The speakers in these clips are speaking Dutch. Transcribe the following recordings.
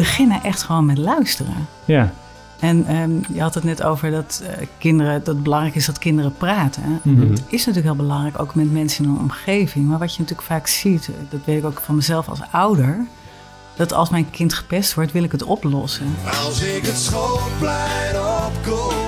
beginnen echt gewoon met luisteren. Ja. En ehm, je had het net over dat uh, kinderen, dat het belangrijk is dat kinderen praten. Mhm. Het is natuurlijk heel belangrijk, ook met mensen in een omgeving. Maar wat je natuurlijk vaak ziet, dat weet ik ook van mezelf als ouder, dat als mijn kind gepest wordt, wil ik het oplossen. Als ik het schoolplein opkom,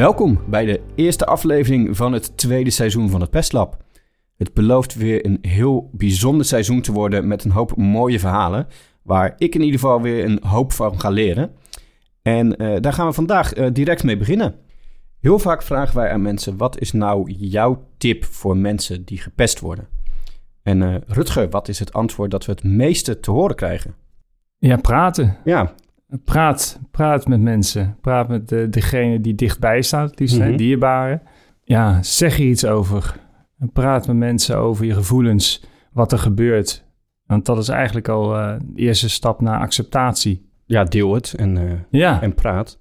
Welkom bij de eerste aflevering van het tweede seizoen van het Pestlab. Het belooft weer een heel bijzonder seizoen te worden met een hoop mooie verhalen, waar ik in ieder geval weer een hoop van ga leren. En eh, daar gaan we vandaag eh, direct mee beginnen. Heel vaak vragen wij aan mensen: wat is nou jouw tip voor mensen die gepest worden? En eh, Rutger, wat is het antwoord dat we het meeste te horen krijgen? Ja, praten. Ja, Praat, praat met mensen. Praat met de, degene die dichtbij staat, liefst, hè, Mhm. dierbaren. Ja, zeg er iets over. Praat met mensen over je gevoelens, wat er gebeurt. Want dat is eigenlijk al eh, de eerste stap naar acceptatie. ja deel het en, eh, Ja, en praat.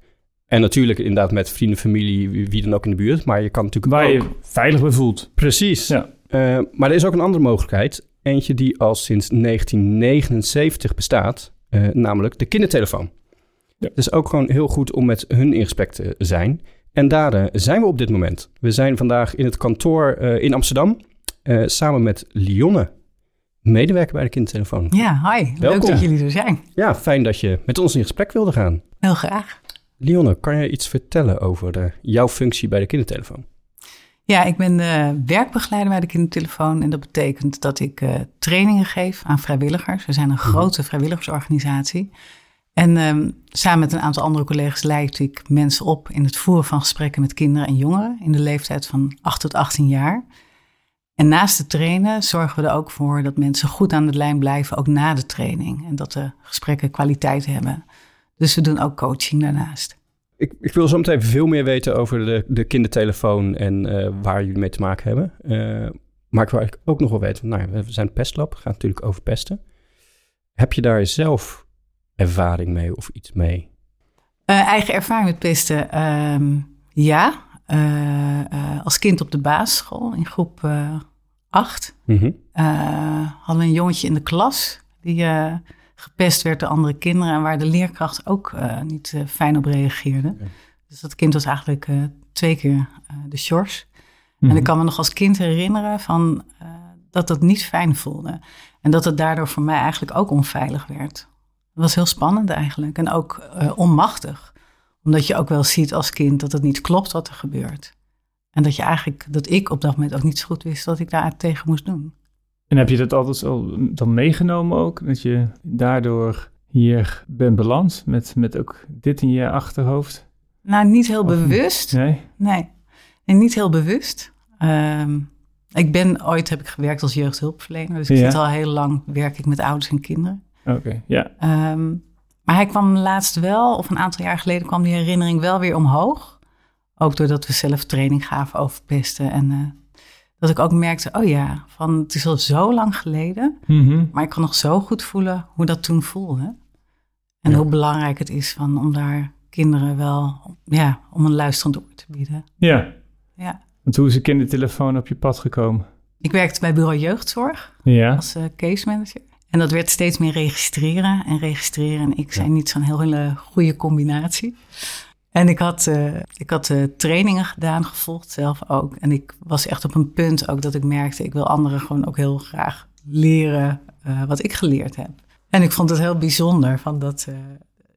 En natuurlijk inderdaad met vrienden, familie, wie, dan ook in de buurt. Maar je kan natuurlijk waar ook... je veilig bij voelt. Precies. Ja. Eh, maar er is ook een andere mogelijkheid. Eentje die al sinds 1979 bestaat. namelijk de kindertelefoon. Ja. Het is ook gewoon heel goed om met hun in gesprek te zijn. En daar eh, zijn we op dit moment. We zijn vandaag in het kantoor eh, in Amsterdam. eh, samen met Lionne, medewerker bij de kindertelefoon. Ja, hi. Leuk Welkom. dat jullie er zijn. Ja, fijn dat je met ons in gesprek wilde gaan. Heel graag. Lionne, kan je iets vertellen over jouw functie bij de kindertelefoon? Ja, ik ben werkbegeleider bij de kindertelefoon. En dat betekent dat ik trainingen geef aan vrijwilligers. We zijn een grote vrijwilligersorganisatie. En ehm, samen met een aantal andere collega's leid ik mensen op in het voeren van gesprekken met kinderen en jongeren in de leeftijd van 8 tot 18 jaar. En naast het trainen zorgen we er ook voor dat mensen goed aan de lijn blijven, ook na de training. En dat de gesprekken kwaliteit hebben. Dus we doen ook coaching daarnaast. Ik, ik wil zo meteen veel meer weten over de, de kindertelefoon en eh, waar jullie mee te maken hebben. Eh, maar ik wil eigenlijk ook nog wel weten, nou, we zijn pestlab, het gaat natuurlijk over pesten. Heb je daar zelf ervaring mee of iets mee? Eh, eigen ervaring met pesten, ehm, ja. Eh, eh, als kind op de basisschool in groep 8 Mhm. hadden we een jongetje in de klas die gepest werd door andere kinderen en waar de leerkracht ook niet fijn op reageerde. Dus dat kind was eigenlijk twee keer de shors. Mhm. En ik kan me nog als kind herinneren van, dat dat niet fijn voelde. En dat het daardoor voor mij eigenlijk ook onveilig werd. Dat was heel spannend eigenlijk. En ook eh, onmachtig. Omdat je ook wel ziet als kind dat het niet klopt wat er gebeurt. En dat je eigenlijk, dat ik op dat moment ook niet zo goed wist wat ik daar tegen moest doen. En heb je dat altijd zo dan meegenomen ook? Dat je daardoor hier bent beland met, met ook dit in je achterhoofd? Nou, niet heel Of bewust. Nee? Nee, en niet heel bewust. Ehm, ik ben ooit heb ik gewerkt als jeugdhulpverlener. Dus ik Ja. zit al heel lang werk ik met ouders en kinderen. Oké, ja. Ehm, maar hij kwam laatst wel, of een aantal jaar geleden kwam die herinnering wel weer omhoog. Ook doordat we zelf training gaven over pesten. En eh, dat ik ook merkte, oh ja, van het is al zo lang geleden. Mhm. Maar ik kan nog zo goed voelen hoe dat toen voelde. En Ja. hoe belangrijk het is van, om daar kinderen wel, ja, om een luisterend oor te bieden. Ja. Ja. Want hoe is de kindertelefoon op je pad gekomen? Ik werkte bij Bureau Jeugdzorg Ja. als eh, case manager. En dat werd steeds meer registreren en registreren. En ik zei niet zo'n heel hele goede combinatie. En ik had, eh, ik had eh, trainingen gedaan, gevolgd zelf ook. En ik was echt op een punt ook dat ik merkte... ik wil anderen gewoon ook heel graag leren eh, wat ik geleerd heb. En ik vond het heel bijzonder van dat eh,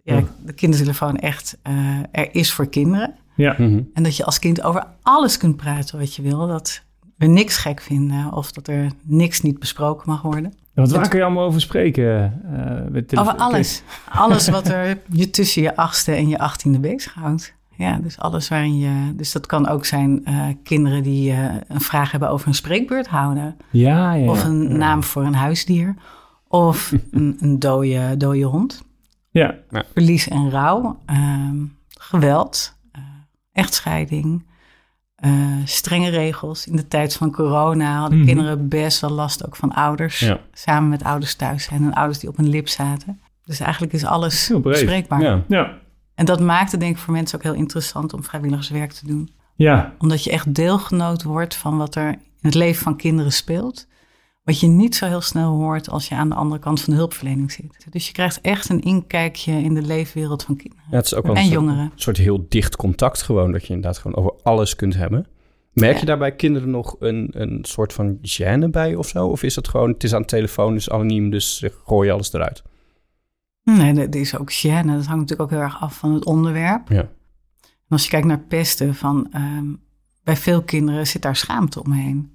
ja, Ja. de kindertelefoon echt eh, er is voor kinderen. Ja. Mhm. En dat je als kind over alles kunt praten wat je wil. Dat we niks gek vinden of dat er niks niet besproken mag worden. Want waar kun je allemaal over spreken? eh, met Over alles. Alles wat er je tussen je achtste en je achttiende bezighoudt. Ja, dus alles waarin je... Dus dat kan ook zijn eh, kinderen die eh, een vraag hebben over een spreekbeurt houden. Ja, ja. Of een naam voor een huisdier. Of een, een dode, dode hond. Ja. Verlies en rouw. ehm, geweld. eh, echtscheiding. Eh, strenge regels. In de tijd van corona hadden Mhm. kinderen best wel last ook van ouders. Ja. Samen met ouders thuis zijn en ouders die op een lip zaten. Dus eigenlijk is alles bespreekbaar. Ja. Ja. En dat maakt het denk ik voor mensen ook heel interessant om vrijwilligerswerk te doen. Ja, Omdat je echt deelgenoot wordt van wat er in het leven van kinderen speelt. Wat je niet zo heel snel hoort als je aan de andere kant van de hulpverlening zit. Dus je krijgt echt een inkijkje in de leefwereld van kinderen. Ja, het is ook wel En een soort, jongeren. soort heel dicht contact gewoon. Dat je inderdaad gewoon over alles kunt hebben. Merk je Ja. daarbij kinderen nog een, een soort van gêne bij of zo? Of is het gewoon, het is aan de telefoon, dus anoniem, dus gooi je alles eruit? Nee, dat is ook gêne. Dat hangt natuurlijk ook heel erg af van het onderwerp. Ja. En als je kijkt naar pesten, van, ehm, bij veel kinderen zit daar schaamte omheen.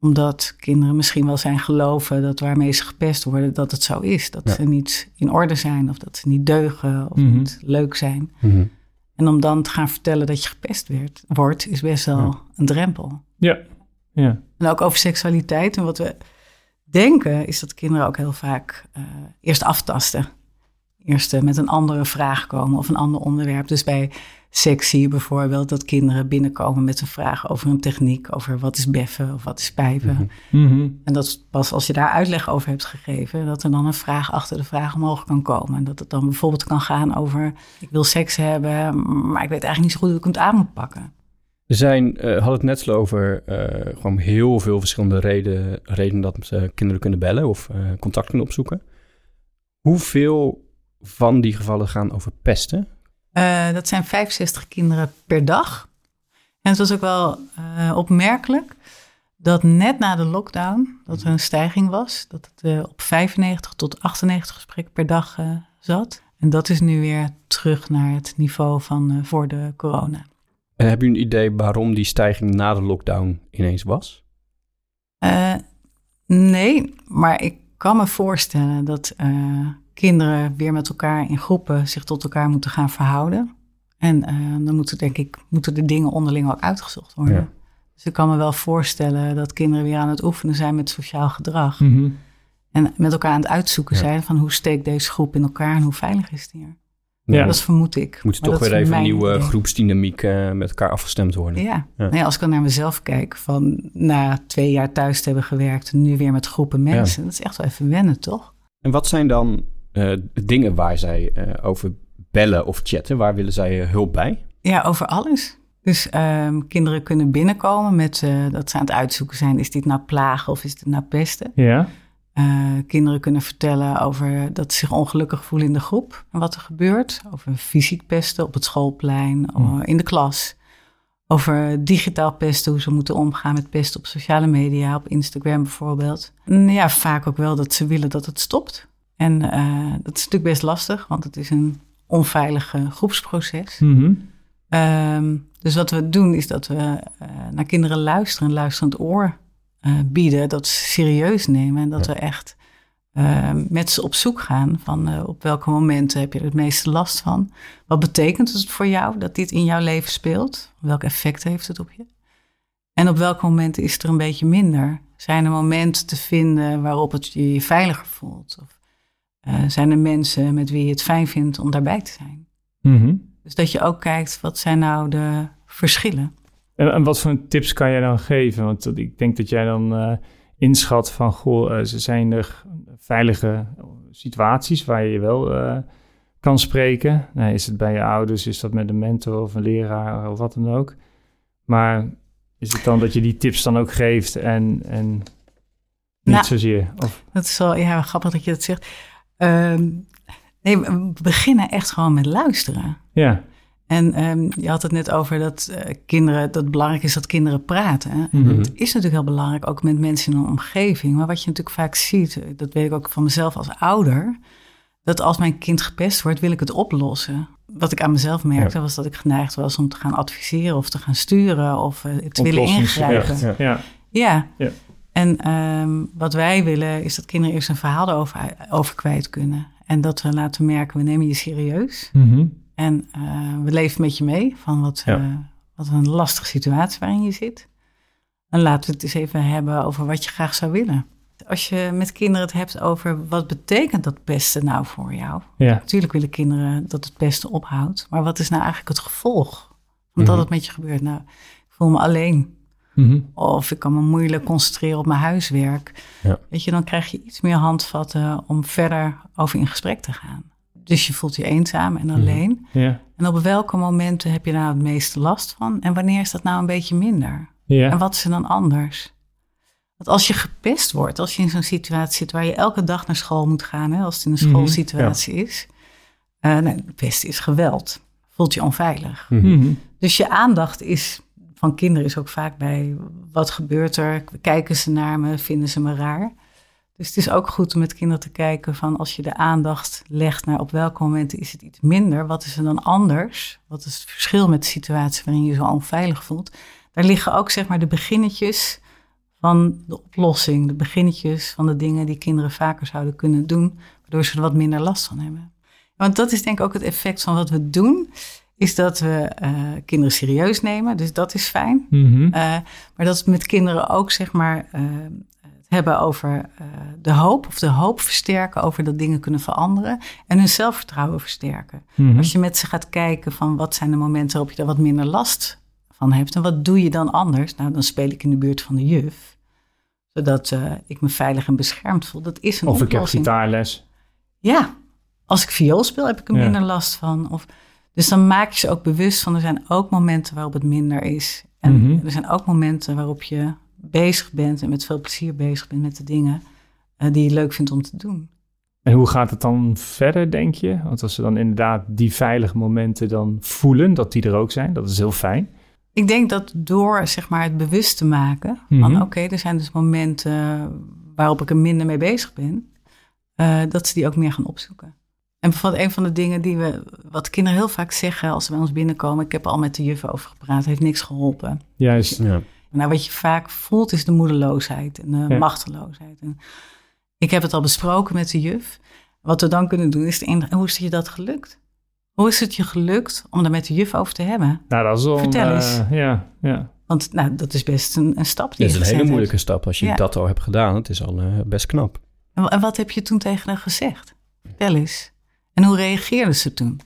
Omdat kinderen misschien wel zijn geloven dat waarmee ze gepest worden, dat het zo is. Dat Ja. ze niet in orde zijn of dat ze niet deugen of Mhm. niet leuk zijn. En om dan te gaan vertellen dat je gepest werd, wordt, is best wel Ja. een drempel. ja, ja. En ook over seksualiteit. En wat we denken is dat kinderen ook heel vaak eh, eerst aftasten. Eerst eh, met een andere vraag komen of een ander onderwerp. Dus bij je bijvoorbeeld dat kinderen binnenkomen met een vraag over een techniek. Over wat is beffen of wat is pijpen. Mhm. En dat pas als je daar uitleg over hebt gegeven, dat er dan een vraag achter de vraag omhoog kan komen. En dat het dan bijvoorbeeld kan gaan over, ik wil seks hebben, maar ik weet eigenlijk niet zo goed hoe ik het aan moet pakken. Er zijn, eh hadden het net al over, eh, gewoon heel veel verschillende reden, redenen dat ze kinderen kunnen bellen of eh, contact kunnen opzoeken. Hoeveel van die gevallen gaan over pesten? Eh, dat zijn 65 kinderen per dag. En het was ook wel eh, opmerkelijk dat net na de lockdown dat er een stijging was. Dat het eh, op 95 tot 98 gesprekken per dag zat. En dat is nu weer terug naar het niveau van voor de corona. En hebben jullie een idee waarom die stijging na de lockdown ineens was? Nee, maar ik kan me voorstellen dat kinderen weer met elkaar in groepen zich tot elkaar moeten gaan verhouden. En eh, dan moeten, denk ik, moeten de dingen onderling ook uitgezocht worden. Ja. Dus ik kan me wel voorstellen dat kinderen weer aan het oefenen zijn met sociaal gedrag. Mhm. En met elkaar aan het uitzoeken Ja. zijn van hoe steekt deze groep in elkaar en hoe veilig is die hier. Ja. Dat vermoed ik. Moet toch weer even een nieuwe idee. groepsdynamiek eh, met elkaar afgestemd worden. Ja. Ja. Nee, als ik dan naar mezelf kijk, van na twee jaar thuis te hebben gewerkt, en nu weer met groepen mensen, dat is echt wel even wennen, toch? En wat zijn dan eh, dingen waar zij eh, over bellen of chatten? Waar willen zij eh, hulp bij? Ja, over alles. Dus ehm, kinderen kunnen binnenkomen met eh, dat ze aan het uitzoeken zijn: is dit nou plagen of is dit nou pesten? Ja, Eh, kinderen kunnen vertellen over dat ze zich ongelukkig voelen in de groep en wat er gebeurt. Over fysiek pesten op het schoolplein, eh, in de klas. Over digitaal pesten, hoe ze moeten omgaan met pesten op sociale media, op Instagram bijvoorbeeld. En ja, vaak ook wel dat ze willen dat het stopt. En eh, dat is natuurlijk best lastig, want het is een onveilig eh, groepsproces. Mhm. Ehm, dus wat we doen is dat we eh, naar kinderen luisteren, een luisterend oor eh, bieden, dat ze serieus nemen en dat we echt eh, met ze op zoek gaan van op welke momenten heb je er het meeste last van. Wat betekent het voor jou dat dit in jouw leven speelt? Welk effect heeft het op je? En op welke momenten is het er een beetje minder? Zijn er momenten te vinden waarop het je je veiliger voelt? Of eh, zijn er mensen met wie je het fijn vindt om daarbij te zijn? Mhm. Dus dat je ook kijkt, wat zijn nou de verschillen? En, en wat voor tips kan jij dan geven? Want ik denk dat jij dan eh, inschat van, goh, eh, ze zijn er veilige situaties waar je je wel kan spreken. Nou, is het bij je ouders, is dat met een mentor of een leraar of wat dan ook. Maar is het dan dat je die tips dan ook geeft en, en niet Nou, zozeer? Of, Dat is wel ja, grappig dat je dat zegt. Ehm, nee, we beginnen echt gewoon met luisteren. ja. En ehm, je had het net over dat eh, kinderen, dat het belangrijk is dat kinderen praten. En Mhm. Dat is natuurlijk heel belangrijk, ook met mensen in een omgeving. Maar wat je natuurlijk vaak ziet, eh, dat weet ik ook van mezelf als ouder, dat als mijn kind gepest wordt, wil ik het oplossen. Wat ik aan mezelf merkte, was dat ik geneigd was om te gaan adviseren of te gaan sturen of eh, te willen ingrijpen. Ja. Ja. Ja. En ehm, wat wij willen is dat kinderen eerst een verhaal erover over kwijt kunnen. En dat we laten merken, we nemen je serieus. Mhm. En eh, we leven met je mee van wat, Ja. eh, wat een lastige situatie waarin je zit. En laten we het eens even hebben over wat je graag zou willen. Als je met kinderen het hebt over wat betekent dat pesten nou voor jou? ja. Natuurlijk willen kinderen dat het pesten ophoudt. Maar wat is nou eigenlijk het gevolg van dat Mhm. het met je gebeurt? Nou, ik voel me alleen. Mhm. Of ik kan me moeilijk concentreren op mijn huiswerk. Ja. Weet je, dan krijg je iets meer handvatten om verder over in gesprek te gaan. Dus je voelt je eenzaam en alleen. Ja. En op welke momenten heb je nou het meeste last van? En wanneer is dat nou een beetje minder? Ja. En wat is er dan anders? Want als je gepest wordt, als je in zo'n situatie zit waar je elke dag naar school moet gaan, hè, als het in een Mhm, schoolsituatie is. Uh, pesten is geweld. Voelt je onveilig. Mhm. Dus je aandacht is van kinderen is ook vaak bij wat gebeurt er? Kijken ze naar me? Vinden ze me raar? Dus het is ook goed om met kinderen te kijken van als je de aandacht legt naar op welke momenten is het iets minder, wat is er dan anders? Wat is het verschil met de situatie waarin je je zo onveilig voelt? Daar liggen ook zeg maar de beginnetjes van de oplossing, de beginnetjes van de dingen die kinderen vaker zouden kunnen doen, waardoor ze er wat minder last van hebben. Want dat is denk ik ook het effect van wat we doen, is dat we uh, kinderen serieus nemen, dus dat is fijn. Mhm. Uh, maar dat we met kinderen ook zeg maar uh, het hebben over de hoop of de hoop versterken over dat dingen kunnen veranderen en hun zelfvertrouwen versterken. Mhm. Als je met ze gaat kijken van wat zijn de momenten waarop je daar wat minder last van hebt en wat doe je dan anders? Nou, dan speel ik in de buurt van de juf, zodat ik me veilig en beschermd voel. Dat is een Of ik heb oplossing. gitaarles. Ja, als ik viool speel heb ik er Ja. minder last van. Of, dus dan maak je ze ook bewust van er zijn ook momenten waarop het minder is. En Mhm. er zijn ook momenten waarop je bezig bent en met veel plezier bezig bent met de dingen eh, die je leuk vindt om te doen. En hoe gaat het dan verder, denk je? Want als ze dan inderdaad die veilige momenten dan voelen, dat die er ook zijn, dat is heel fijn. Ik denk dat door zeg maar, het bewust te maken Mhm. van oké, er zijn dus momenten waarop ik er minder mee bezig ben, eh, dat ze die ook meer gaan opzoeken. En bijvoorbeeld een van de dingen die we, wat kinderen heel vaak zeggen als ze bij ons binnenkomen, ik heb al met de juffen over gepraat, heeft niks geholpen. Juist. Ja. Nou, wat je vaak voelt is de moedeloosheid en de Ja. machteloosheid. En ik heb het al besproken met de juf. Wat we dan kunnen doen is, hoe is het je dat gelukt? Hoe is het je gelukt om daar met de juf over te hebben? Nou, dat is wel... Vertel eh, eens. ja, ja. Want nou, dat is best een, een stap die is een hele hebt. moeilijke stap als je Ja. dat al hebt gedaan. Het is al eh, best knap. En, wa- en wat heb je toen tegen haar gezegd? Vertel eens. En hoe reageerde ze toen?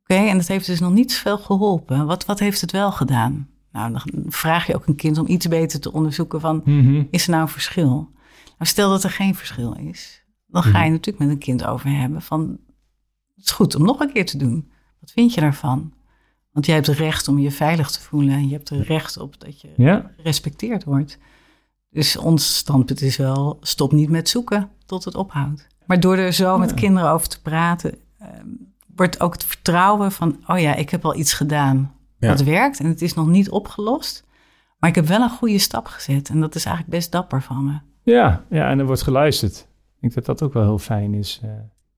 Oké, en dat heeft dus nog niet zoveel geholpen. Wat, wat heeft het wel gedaan? Nou, dan vraag je ook een kind om iets beter te onderzoeken van... Mhm. is er nou een verschil? Nou, stel dat er geen verschil is. Dan ga je natuurlijk met een kind over hebben van... het is goed om nog een keer te doen. Wat vind je daarvan? Want jij hebt het recht om je veilig te voelen. En je hebt er recht op dat je Ja, gerespecteerd wordt. Dus ons standpunt is wel, stop niet met zoeken tot het ophoudt. Maar door er zo met kinderen over te praten, ehm, wordt ook het vertrouwen van, oh ja, ik heb al iets gedaan Ja. wat werkt en het is nog niet opgelost. Maar ik heb wel een goede stap gezet en dat is eigenlijk best dapper van me. ja, ja, en er wordt geluisterd. Ik denk dat dat ook wel heel fijn is. eh.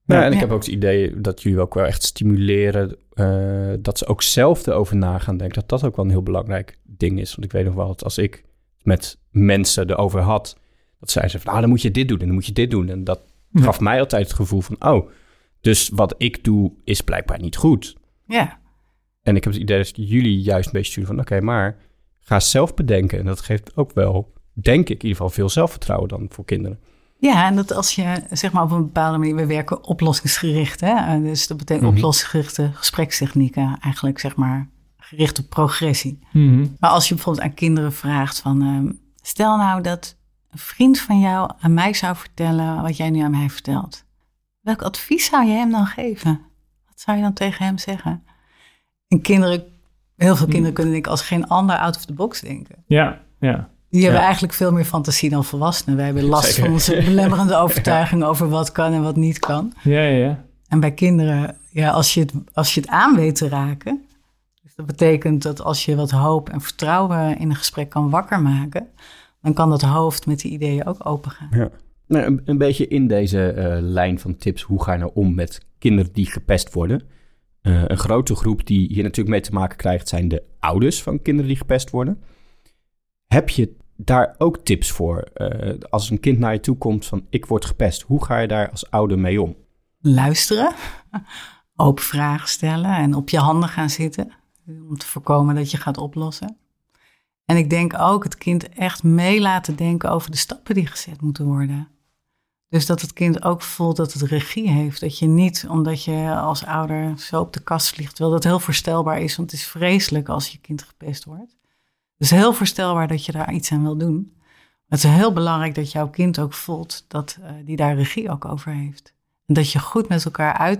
Ja, en ik Ja. heb ook het idee dat jullie ook wel echt stimuleren eh, dat ze ook zelf erover na gaan denken. Dat dat ook wel een heel belangrijk ding is. Want ik weet nog wel dat als ik met mensen erover had, dat zeiden ze van, nou dan moet je dit doen en dan moet je dit doen. En dat Ja. gaf mij altijd het gevoel van, oh, dus wat ik doe is blijkbaar niet goed. Ja, En ik heb het idee dat jullie juist een beetje sturen van, oké, maar ga zelf bedenken. En dat geeft ook wel, denk ik, in ieder geval veel zelfvertrouwen dan voor kinderen. ja en dat als je zeg maar op een bepaalde manier, we werken oplossingsgericht. Hè? Eh, Dus dat betekent Mhm. oplossingsgerichte gesprekstechnieken, eigenlijk zeg maar gericht op progressie. Mhm. Maar als je bijvoorbeeld aan kinderen vraagt van... ehm, stel nou dat een vriend van jou aan mij zou vertellen wat jij nu aan mij vertelt. Welk advies zou je hem dan geven? Wat zou je dan tegen hem zeggen? En kinderen, heel veel kinderen kunnen denk ik als geen ander out of the box denken. Ja, ja. Die hebben Ja. eigenlijk veel meer fantasie dan volwassenen. Wij hebben last Zeker. van onze belemmerende overtuiging over wat kan en wat niet kan. Ja, ja, ja. En bij kinderen, ja, als je het, als je het aan weet te raken. Dus dat betekent dat als je wat hoop en vertrouwen in een gesprek kan wakker maken. Dan kan dat hoofd met die ideeën ook open gaan. Ja. Nou, een, een beetje in deze eh, lijn van tips, hoe ga je nou om met kinderen die gepest worden? Eh, een grote groep die hier natuurlijk mee te maken krijgt, zijn de ouders van kinderen die gepest worden. Heb je daar ook tips voor? Eh, als een kind naar je toe komt van ik word gepest, hoe ga je daar als ouder mee om? Luisteren, open vragen stellen en op je handen gaan zitten. Om te voorkomen dat je gaat oplossen. En ik denk ook het kind echt mee laten denken over de stappen die gezet moeten worden. Dus dat het kind ook voelt dat het regie heeft. Dat je niet, omdat je als ouder zo op de kast vliegt, terwijl dat heel voorstelbaar is, want het is vreselijk als je kind gepest wordt. Het is heel voorstelbaar dat je daar iets aan wil doen. Maar het is heel belangrijk dat jouw kind ook voelt dat eh, die daar regie ook over heeft. En dat je goed met elkaar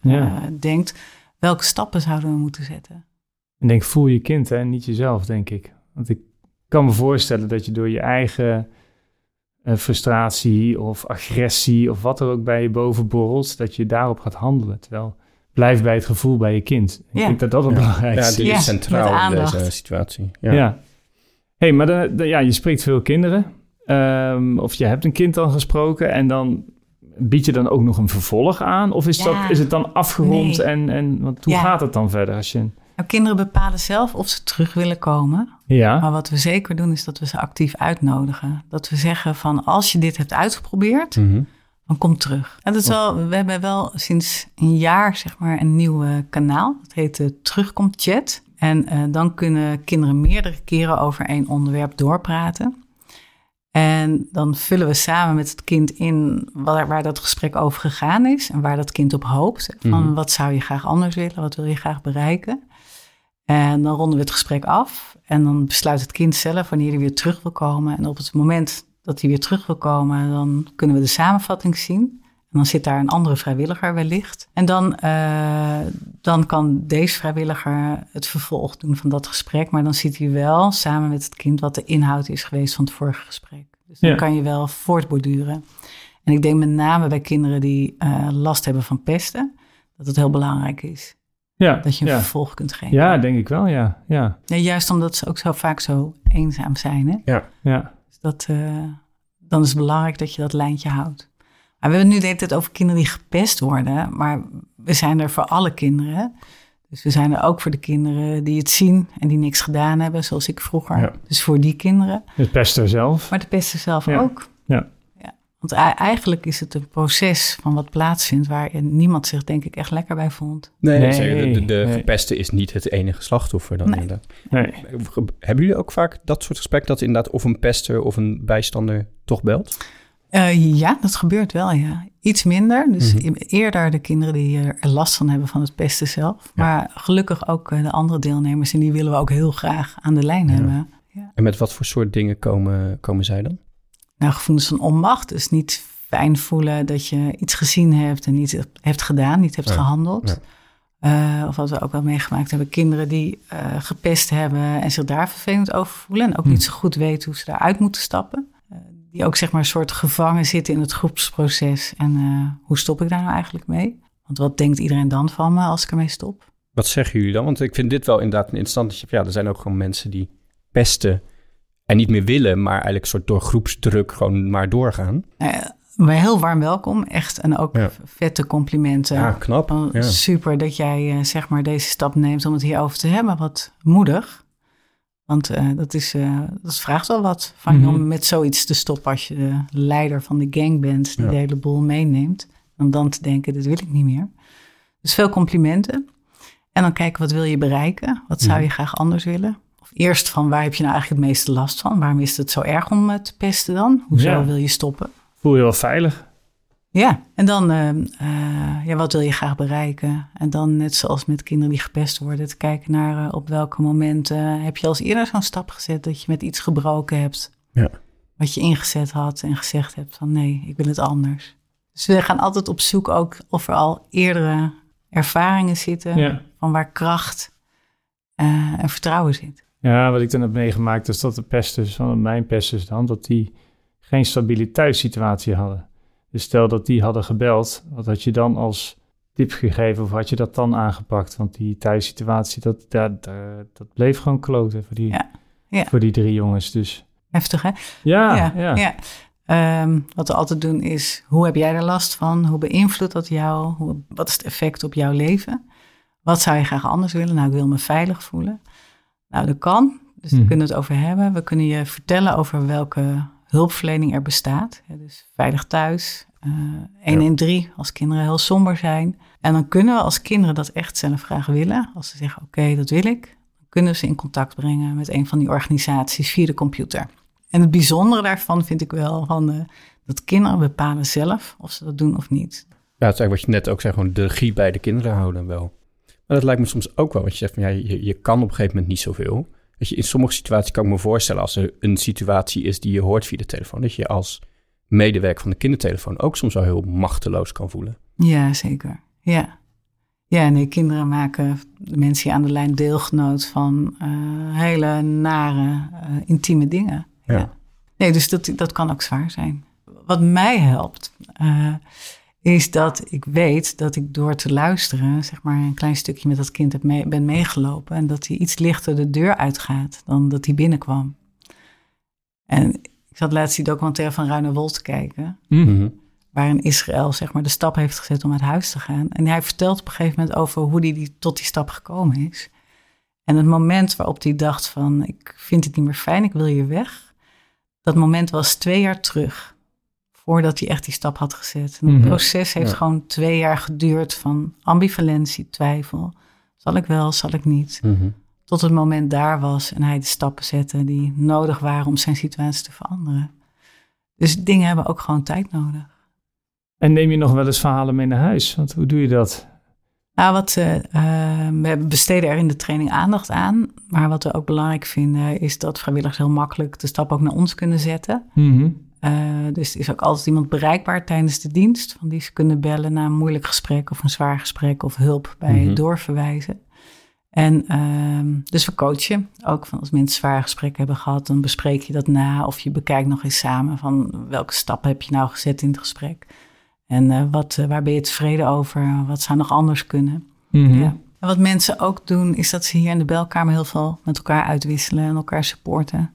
Ja. uitdenkt welke stappen zouden we moeten zetten. En denk, voel je kind, hè, niet jezelf, denk ik. Want ik kan me voorstellen dat je door je eigen eh, frustratie of agressie of wat er ook bij je boven borrelt, dat je daarop gaat handelen. Terwijl blijf bij het gevoel bij je kind. Ik Ja. denk dat dat het Ja. belangrijkste Ja, is. dit Ja, is centraal in deze situatie. Ja. Ja. hey, maar dan, dan- ja, je spreekt veel kinderen. Ehm, of je hebt een kind dan gesproken en dan bied je dan ook nog een vervolg aan? Of is, Ja. dat, is het dan afgerond Nee. en, en want hoe Ja. gaat het dan verder? Als je, Nou, kinderen bepalen zelf of ze terug willen komen. ja, Maar wat we zeker doen is dat we ze actief uitnodigen. Dat we zeggen van als je dit hebt uitgeprobeerd, Mhm. dan kom terug. En dat is wel, we hebben wel sinds een jaar zeg maar een nieuw eh, kanaal. Dat heet de Terugkomchat. En eh, dan kunnen kinderen meerdere keren over één onderwerp doorpraten. En dan vullen we samen met het kind in waar, waar dat gesprek over gegaan is. En waar dat kind op hoopt. Van Mhm. wat zou je graag anders willen? Wat wil je graag bereiken? En dan ronden we het gesprek af. En dan besluit het kind zelf wanneer hij weer terug wil komen. En op het moment dat hij weer terug wil komen, dan kunnen we de samenvatting zien. En dan zit daar een andere vrijwilliger wellicht. En dan, eh, dan kan deze vrijwilliger het vervolg doen van dat gesprek. Maar dan ziet hij wel samen met het kind wat de inhoud is geweest van het vorige gesprek. Dus dan Ja. kan je wel voortborduren. En ik denk met name bij kinderen die eh, last hebben van pesten, dat het heel belangrijk is. Ja, Dat je een ja. vervolg kunt geven. ja, denk ik wel, ja. Ja, Ja, juist omdat ze ook zo vaak zo eenzaam zijn. Hè? ja. Dus dat, eh, dan is het belangrijk dat je dat lijntje houdt. Maar we hebben het nu de hele tijd over kinderen die gepest worden. Maar we zijn er voor alle kinderen. Dus we zijn er ook voor de kinderen die het zien en die niks gedaan hebben, zoals ik vroeger. Ja. Dus voor die kinderen. Het pester zelf. Maar de pesten zelf Ja. ook. Ja. Ja. Want ei- eigenlijk is het een proces van wat plaatsvindt waar niemand zich denk ik echt lekker bij voelt. Nee, Nee, zeker. de, de, de nee. gepeste is niet het enige slachtoffer dan Nee. inderdaad. Nee. Hebben jullie ook vaak dat soort gesprekken dat inderdaad of een pester of een bijstander toch belt? Eh, ja, dat gebeurt wel, ja. Iets minder. Dus Mhm. eerder de kinderen die er last van hebben van het pesten zelf. Maar gelukkig ook eh, de andere deelnemers. En die willen we ook heel graag aan de lijn Ja. hebben. En met wat voor soort dingen komen, komen zij dan? Nou, gevoelens van onmacht. Dus niet fijn voelen dat je iets gezien hebt en niet hebt gedaan, niet hebt Ja. gehandeld. Eh, of wat we ook wel meegemaakt hebben, kinderen die eh, gepest hebben en zich daar vervelend over voelen. En ook Hm. niet zo goed weten hoe ze daaruit moeten stappen. Eh, die ook zeg maar een soort gevangen zitten in het groepsproces. En hoe stop ik daar nou eigenlijk mee? Want wat denkt iedereen dan van me als ik ermee stop? Wat zeggen jullie dan? Want ik vind dit wel inderdaad een interessant. Ja, er zijn ook gewoon mensen die pesten en niet meer willen, maar eigenlijk soort door groepsdruk gewoon maar doorgaan. Nou ja, maar heel warm welkom, echt. En ook Ja. vette complimenten. Ja, knap. Ja. Super dat jij eh, zeg maar deze stap neemt om het hierover te hebben. Wat moedig. Want eh, dat, is, eh, dat vraagt wel wat van je Mhm. om met zoiets te stoppen als je de leider van de gang bent die Ja. de hele boel meeneemt. Om dan te denken, dit wil ik niet meer. Dus veel complimenten. En dan kijken, wat wil je bereiken? Wat zou Mhm. je graag anders willen? Eerst van, waar heb je nou eigenlijk het meeste last van? Waarom is het zo erg om eh, te pesten dan? Hoezo Ja. wil je stoppen? Voel je wel veilig? Ja, en dan, eh, eh, ja, wat wil je graag bereiken? En dan, net zoals met kinderen die gepest worden, te kijken naar op welke momenten heb je als eerder zo'n stap gezet dat je met iets gebroken hebt. Ja. Wat je ingezet had en gezegd hebt van nee, ik wil het anders. Dus we gaan altijd op zoek ook of er al eerdere ervaringen zitten Ja. van waar kracht en vertrouwen zit. Ja, wat ik dan heb meegemaakt is dat de pesters, van mijn pesters dan, dat die geen stabiliteitssituatie hadden. Dus stel dat die hadden gebeld, wat had je dan als tip gegeven of had je dat dan aangepakt? Want die thuissituatie, dat, dat, dat, bleef gewoon kloten voor die, Ja, ja. voor die drie jongens. Dus Heftig hè? ja, ja, ja. ja. Ehm, wat we altijd doen is, hoe heb jij er last van? Hoe beïnvloedt dat jou? Hoe, wat is het effect op jouw leven? Wat zou je graag anders willen? Nou, ik wil me veilig voelen. Nou, dat kan. Dus daar Mhm. kunnen we het over hebben. We kunnen je vertellen over welke hulpverlening er bestaat. Ja, dus veilig thuis, eh 113 als kinderen heel somber zijn. En dan kunnen we als kinderen dat echt zelf graag willen. Als ze zeggen, oké, dat wil ik. Dan kunnen we ze in contact brengen met een van die organisaties via de computer. En het bijzondere daarvan vind ik wel van, eh, dat kinderen bepalen zelf of ze dat doen of niet. Ja, het is eigenlijk wat je net ook zei, gewoon de regie bij de kinderen houden wel. Maar dat lijkt me soms ook wel, want je zegt van ja, je, je kan op een gegeven moment niet zoveel. Dat je in sommige situaties kan ik me voorstellen, als er een situatie is die je hoort via de telefoon, dat je als medewerker van de kindertelefoon ook soms wel heel machteloos kan voelen. Ja, zeker. Ja. Ja, nee, kinderen maken de mensen hier aan de lijn deelgenoot van eh, hele nare, eh, intieme dingen. Ja. Nee, dus dat, dat kan ook zwaar zijn. Wat mij helpt, eh, is dat ik weet dat ik door te luisteren, zeg maar een klein stukje met dat kind heb mee, ben meegelopen. En dat hij iets lichter de deur uitgaat dan dat hij binnenkwam. En ik zat laatst die documentaire van Ruine Wol te kijken Mhm. waarin Israël zeg maar, de stap heeft gezet om uit huis te gaan. En hij vertelt op een gegeven moment over hoe hij die, tot die stap gekomen is. En het moment waarop hij dacht van, ik vind het niet meer fijn, ik wil hier weg. Dat moment was twee jaar terug, voordat hij echt die stap had gezet. En het Mhm. proces heeft Ja. gewoon twee jaar geduurd van ambivalentie, twijfel. Zal ik wel, zal ik niet? Mhm. Tot het moment daar was en hij de stappen zette die nodig waren om zijn situatie te veranderen. Dus dingen hebben ook gewoon tijd nodig. En neem je nog wel eens verhalen mee naar huis? Want hoe doe je dat? Nou, wat, eh, we besteden er in de training aandacht aan. Maar wat we ook belangrijk vinden, is dat vrijwilligers heel makkelijk de stap ook naar ons kunnen zetten. Mhm. Eh, dus er is ook altijd iemand bereikbaar tijdens de dienst. Van die ze kunnen bellen na een moeilijk gesprek of een zwaar gesprek of hulp bij Mhm. doorverwijzen. En ehm, dus we coachen ook van als mensen zwaar gesprek hebben gehad, dan bespreek je dat na of je bekijkt nog eens samen van welke stap heb je nou gezet in het gesprek. En eh, wat, eh, waar ben je tevreden over? Wat zou nog anders kunnen? Mhm. Ja. En wat mensen ook doen, is dat ze hier in de belkamer heel veel met elkaar uitwisselen en elkaar supporten.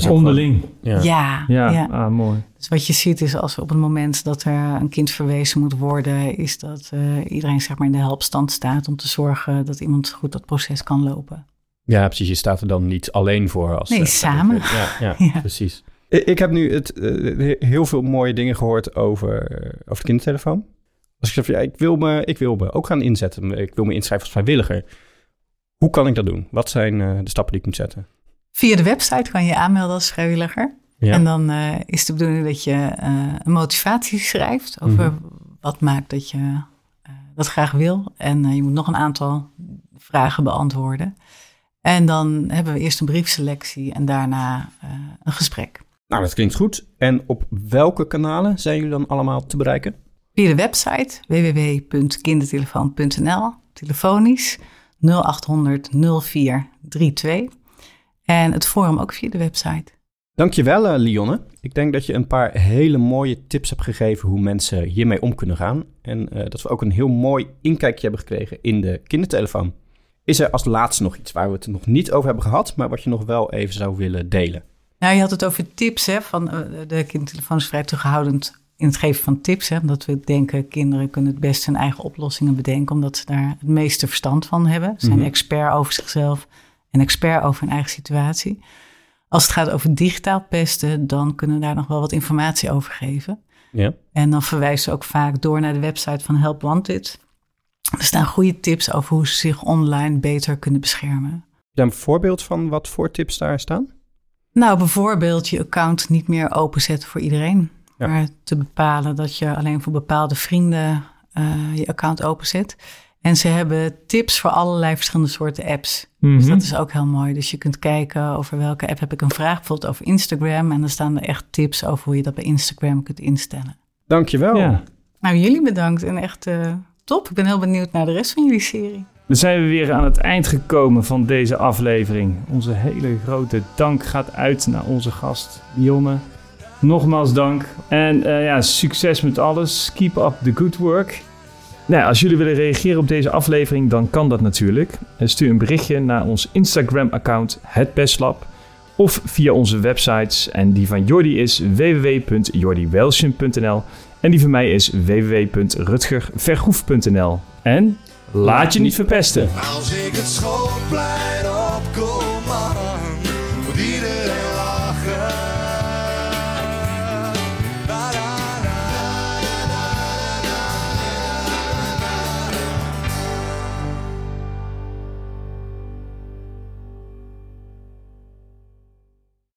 Ja, Onderling. Ja. Ja, Ja, ja. Ah, mooi. Dus wat je ziet is als op het moment dat er een kind verwezen moet worden, is dat eh, iedereen zeg maar in de helpstand staat om te zorgen dat iemand goed dat proces kan lopen. Ja, precies. Je staat er dan niet alleen voor. Als, Nee, eh, samen. Ja, ja, Ja. precies. Ik ik heb nu het, eh, heel veel mooie dingen gehoord over, over de kindertelefoon. Als ik zeg, ja, ik, wil me, ik wil me ook gaan inzetten. Ik wil me inschrijven als vrijwilliger. Hoe kan ik dat doen? Wat zijn eh, de stappen die ik moet zetten? Via de website kan je aanmelden als vrijwilliger. Ja. En dan eh, is de bedoeling dat je eh, een motivatie schrijft over Mhm. wat maakt dat je eh, dat graag wil. En je moet nog een aantal vragen beantwoorden. En dan hebben we eerst een briefselectie en daarna een gesprek. Nou, dat klinkt goed. En op welke kanalen zijn jullie dan allemaal te bereiken? Via de website www.kindertelefoon.nl, telefonisch 0800 0432. En het forum ook via de website. Dankjewel, eh, Lionne. Ik denk dat je een paar hele mooie tips hebt gegeven hoe mensen hiermee om kunnen gaan. En eh, dat we ook een heel mooi inkijkje hebben gekregen in de kindertelefoon. Is er als laatste nog iets waar we het nog niet over hebben gehad, maar wat je nog wel even zou willen delen? Nou, je had het over tips, hè? Van, eh, de kindertelefoon is vrij terughoudend in het geven van tips. Hè? Omdat we denken, kinderen kunnen het best hun eigen oplossingen bedenken, omdat ze daar het meeste verstand van hebben. Ze zijn Mhm. expert over zichzelf en expert over hun eigen situatie. Als het gaat over digitaal pesten, dan kunnen we daar nog wel wat informatie over geven. Ja. En dan verwijzen ze ook vaak door naar de website van Help Wanted. Er staan goede tips over hoe ze zich online beter kunnen beschermen. Heb je een voorbeeld van wat voor tips daar staan? Nou, bijvoorbeeld je account niet meer openzetten voor iedereen. Ja. Maar te bepalen dat je alleen voor bepaalde vrienden eh, je account openzet. En ze hebben tips voor allerlei verschillende soorten apps. Dus Mhm. dat is ook heel mooi. Dus je kunt kijken over welke app heb ik een vraag. Bijvoorbeeld over Instagram. En dan staan er echt tips over hoe je dat bij Instagram kunt instellen. Dankjewel. Ja. Nou, jullie bedankt. En echt eh, top. Ik ben heel benieuwd naar de rest van jullie serie. Dan zijn we weer aan het eind gekomen van deze aflevering. Onze hele grote dank gaat uit naar onze gast Dionne. Nogmaals dank. En eh, ja, succes met alles. Keep up the good work. Nou, als jullie willen reageren op deze aflevering, dan kan dat natuurlijk. Eh, Stuur een berichtje naar ons Instagram-account, het Bestlab. Of via onze websites. En die van Jordi is www.jordiwelsjen.nl. En die van mij is www.rutgervergoef.nl. En laat je niet verpesten. Als ik het schoolplein opkom